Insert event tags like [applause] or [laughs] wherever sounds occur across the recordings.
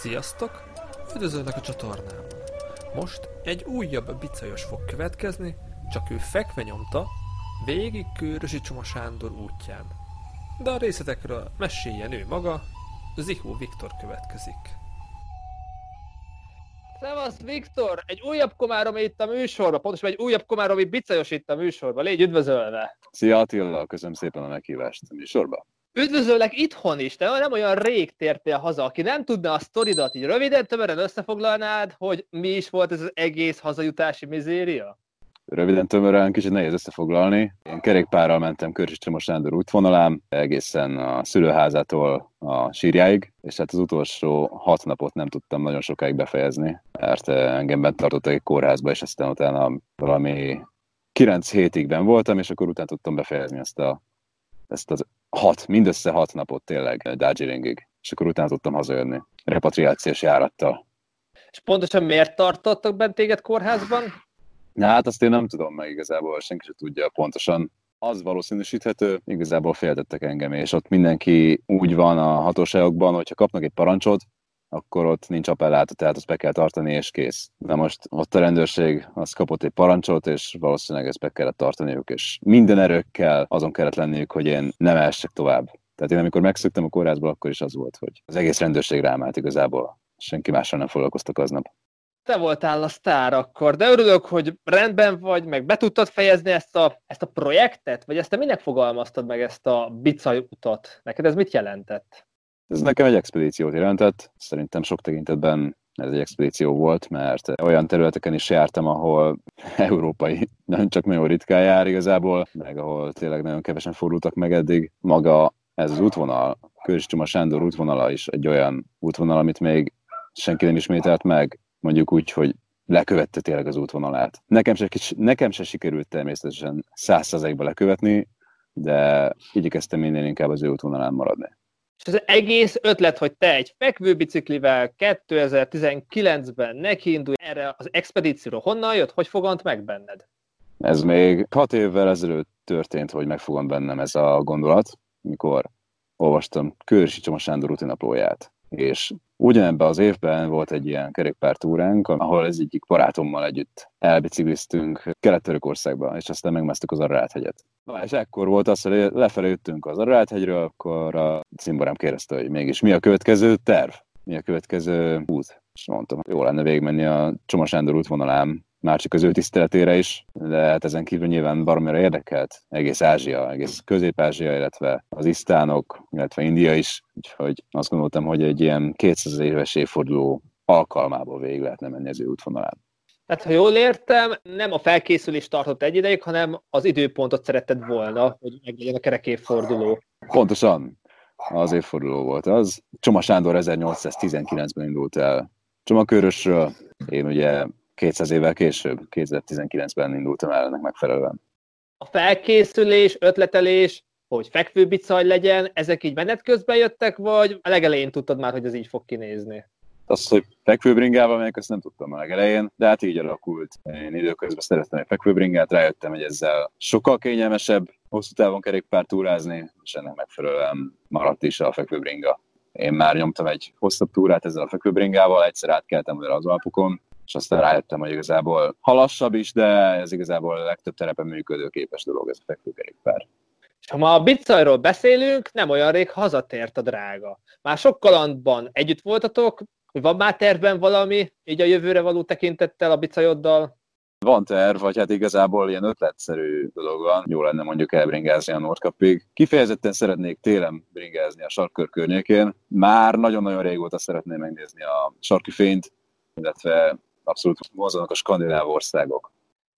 Sziasztok! Üdvözöllek a csatornámon! Most egy újabb bicajos fog következni, csak ő fekve nyomta, végig Kőrösi Csoma Sándor útján. De a részletekről meséljen ő maga, Zihó Viktor következik. Szevasz Viktor! Egy újabb komárom itt a műsorba, pontosan egy újabb komárom itt bicajos itt a műsorba. Légy üdvözölve! Szia Attila, köszönöm szépen a meghívást a műsorba. Üdvözöllek itthon is, te nem olyan rég tértél haza, aki nem tudna a sztoridat így röviden, tömören összefoglalnád, hogy mi is volt ez az egész hazajutási mizéria? Röviden tömören, kicsit nehéz összefoglalni. Én kerékpárral mentem Körös Csomos Sándor útvonalán, egészen a szülőházától a sírjáig, és hát az utolsó hat napot nem tudtam nagyon sokáig befejezni, mert eh, engem bent tartottak egy kórházba, és aztán utána valami 9 hétig ben voltam, és akkor utána tudtam befejezni ezt, a, ezt az hat, mindössze hat napot tényleg Darjeelingig, és akkor utána tudtam hazajönni repatriációs járattal. És pontosan miért tartottak bent téged kórházban? Na, hát azt én nem tudom meg igazából, senki sem tudja pontosan. Az valószínűsíthető, igazából féltettek engem, és ott mindenki úgy van a hatóságokban, hogyha kapnak egy parancsot, akkor ott nincs appelláta, tehát azt be kell tartani, és kész. De most ott a rendőrség az kapott egy parancsot, és valószínűleg ezt be kellett tartaniuk, és minden erőkkel azon kellett lenniük, hogy én nem essek tovább. Tehát én amikor megszöktem a kórházból, akkor is az volt, hogy az egész rendőrség rám állt igazából. Senki mással nem foglalkoztak aznap. Te voltál a sztár akkor, de örülök, hogy rendben vagy, meg be tudtad fejezni ezt a, ezt a projektet, vagy ezt te minek fogalmaztad meg ezt a bicaj utat? Neked ez mit jelentett? Ez nekem egy expedíciót jelentett, szerintem sok tekintetben ez egy expedíció volt, mert olyan területeken is jártam, ahol [laughs] európai nem csak nagyon ritkán jár igazából, meg ahol tényleg nagyon kevesen fordultak meg eddig. Maga ez az útvonal, Csoma Sándor útvonala is egy olyan útvonal, amit még senki nem ismételt meg, mondjuk úgy, hogy lekövette tényleg az útvonalát. Nekem se, nekem se sikerült természetesen százszerzalékba lekövetni, de igyekeztem minél inkább az ő útvonalán maradni. És az egész ötlet, hogy te egy fekvőbiciklivel 2019-ben nekiindulj erre az expedícióra, honnan jött, hogy fogant meg benned? Ez még hat évvel ezelőtt történt, hogy megfogant bennem ez a gondolat, mikor olvastam Körösi Csoma Sándor utinaplóját. És ugyanebben az évben volt egy ilyen kerékpártúránk, ahol ez egyik barátommal együtt elbicikliztünk Kelet-Törökországba, és aztán megmásztuk az Arrát-hegyet. Na, és ekkor volt az, hogy lefelé jöttünk az Arrát-hegyről, akkor a cimborám kérdezte, hogy mégis mi a következő terv, mi a következő út. És mondtam, jó lenne végigmenni a Csoma Sándor útvonalán, már csak az ő tiszteletére is, de hát ezen kívül nyilván baromira érdekelt egész Ázsia, egész Közép-Ázsia, illetve az isztánok, illetve India is, úgyhogy azt gondoltam, hogy egy ilyen 200 éves évforduló alkalmából végig lehetne menni az ő útvonalán. Tehát, ha jól értem, nem a felkészülés tartott egy ideig, hanem az időpontot szeretted volna, hogy meglegyen a kerekévforduló. Pontosan. Az évforduló volt az. Csoma Sándor 1819-ben indult el Csomakörösről. Én ugye 200 évvel később, 2019-ben indultam el ennek megfelelően. A felkészülés, ötletelés, hogy fekvőbicaj legyen, ezek így menet közben jöttek, vagy a legelején tudtad már, hogy ez így fog kinézni? Az, hogy fekvőbringával megyek, azt nem tudtam a legelején, de hát így alakult. Én időközben szerettem egy fekvőbringát, rájöttem, hogy ezzel sokkal kényelmesebb hosszú távon kerékpár túrázni, és ennek megfelelően maradt is a fekvőbringa. Én már nyomtam egy hosszabb túrát ezzel a fekvőbringával, egyszer átkeltem vele az Alpokon, és aztán rájöttem, hogy igazából halassabb is, de ez igazából a legtöbb terepen működőképes dolog, ez a fekvőkerékpár. És ha ma a Bicajról beszélünk, nem olyan rég hazatért a drága. Már sok kalandban együtt voltatok, van már tervben valami, így a jövőre való tekintettel a Bicajoddal? Van terv, vagy hát igazából ilyen ötletszerű dolog van. Jó lenne mondjuk elbringázni a Nordkapig. Kifejezetten szeretnék télen bringázni a sarkkör környékén. Már nagyon-nagyon régóta szeretném megnézni a sarki fényt, illetve abszolút vonzanak a skandináv országok.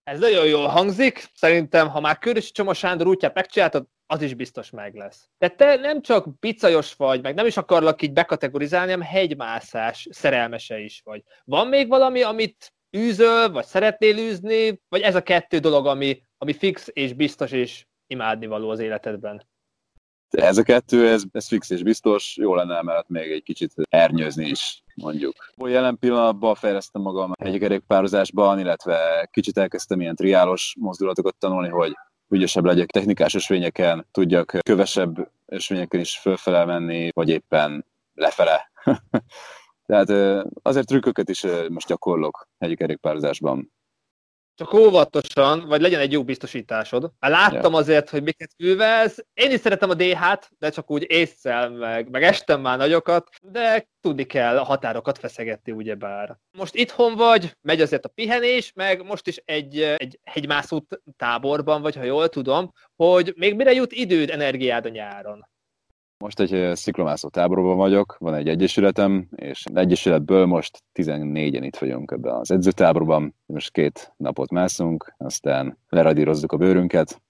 Ez nagyon jól hangzik. Szerintem, ha már Körösi Csoma Sándor útját megcsináltad, az is biztos meg lesz. De te nem csak bicajos vagy, meg nem is akarlak így bekategorizálni, hanem hegymászás szerelmese is vagy. Van még valami, amit űzöl, vagy szeretnél űzni, vagy ez a kettő dolog, ami, ami fix és biztos és imádnivaló az életedben? Ez a kettő, ez, ez fix és biztos, jó lenne emellett még egy kicsit ernyőzni is, mondjuk. Jelen pillanatban fejlesztem magam egy kerékpározásban, illetve kicsit elkezdtem ilyen triálos mozdulatokat tanulni, hogy ügyesebb legyek technikás ösvényeken, tudjak kövesebb ösvényeken is fölfele menni, vagy éppen lefele. [laughs] Tehát azért trükköket is most gyakorlok hegyi kerékpározásban. Csak óvatosan, vagy legyen egy jó biztosításod. Hát láttam ja. azért, hogy miket művelsz. Én is szeretem a DH-t, de csak úgy észszel, meg, meg estem már nagyokat, de tudni kell a határokat feszegetni, ugyebár. Most itthon vagy, megy azért a pihenés, meg most is egy, egy hegymászó táborban vagy, ha jól tudom, hogy még mire jut időd, energiád a nyáron. Most egy sziklomászó táborban vagyok, van egy egyesületem, és egyesületből most 14-en itt vagyunk ebben az edzőtáborban. Most két napot mászunk, aztán leradírozzuk a bőrünket.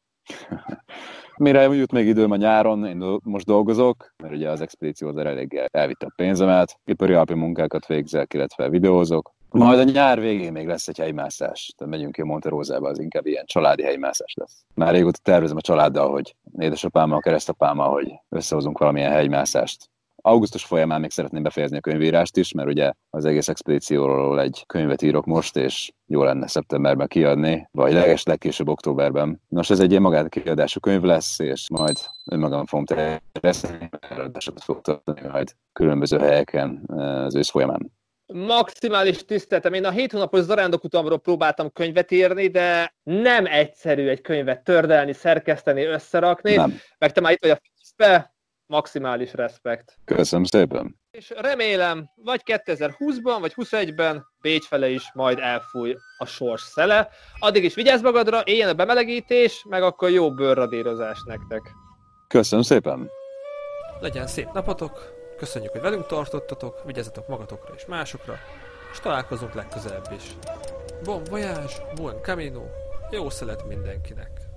[laughs] Mire jut még időm a nyáron, én most dolgozok, mert ugye az expedíció az elég elvitte a pénzemet, ipari alpi munkákat végzek, illetve videózok, majd a nyár végén még lesz egy helymászás. Tehát megyünk ki a Monterózába, az inkább ilyen családi helymászás lesz. Már régóta tervezem a családdal, hogy édesapámmal, keresztapámmal, hogy összehozunk valamilyen helymászást. Augusztus folyamán még szeretném befejezni a könyvírást is, mert ugye az egész expedícióról egy könyvet írok most, és jó lenne szeptemberben kiadni, vagy leges legkésőbb októberben. Nos, ez egy ilyen magát kiadású könyv lesz, és majd önmagam fogom terjeszteni, mert fogok tartani majd különböző helyeken eh, az ősz folyamán maximális tiszteltem. Én a hét hónapos zarándokutamról próbáltam könyvet írni, de nem egyszerű egy könyvet tördelni, szerkeszteni, összerakni. Nem. Meg te már itt vagy a fizbe, maximális respekt. Köszönöm szépen. És remélem, vagy 2020-ban, vagy 21-ben Bécs fele is majd elfúj a sors szele. Addig is vigyázz magadra, éljen a bemelegítés, meg akkor jó bőrradírozás nektek. Köszönöm szépen. Legyen szép napotok, Köszönjük, hogy velünk tartottatok, vigyázzatok magatokra és másokra, és találkozunk legközelebb is. Bon voyage, buen camino, jó szelet mindenkinek!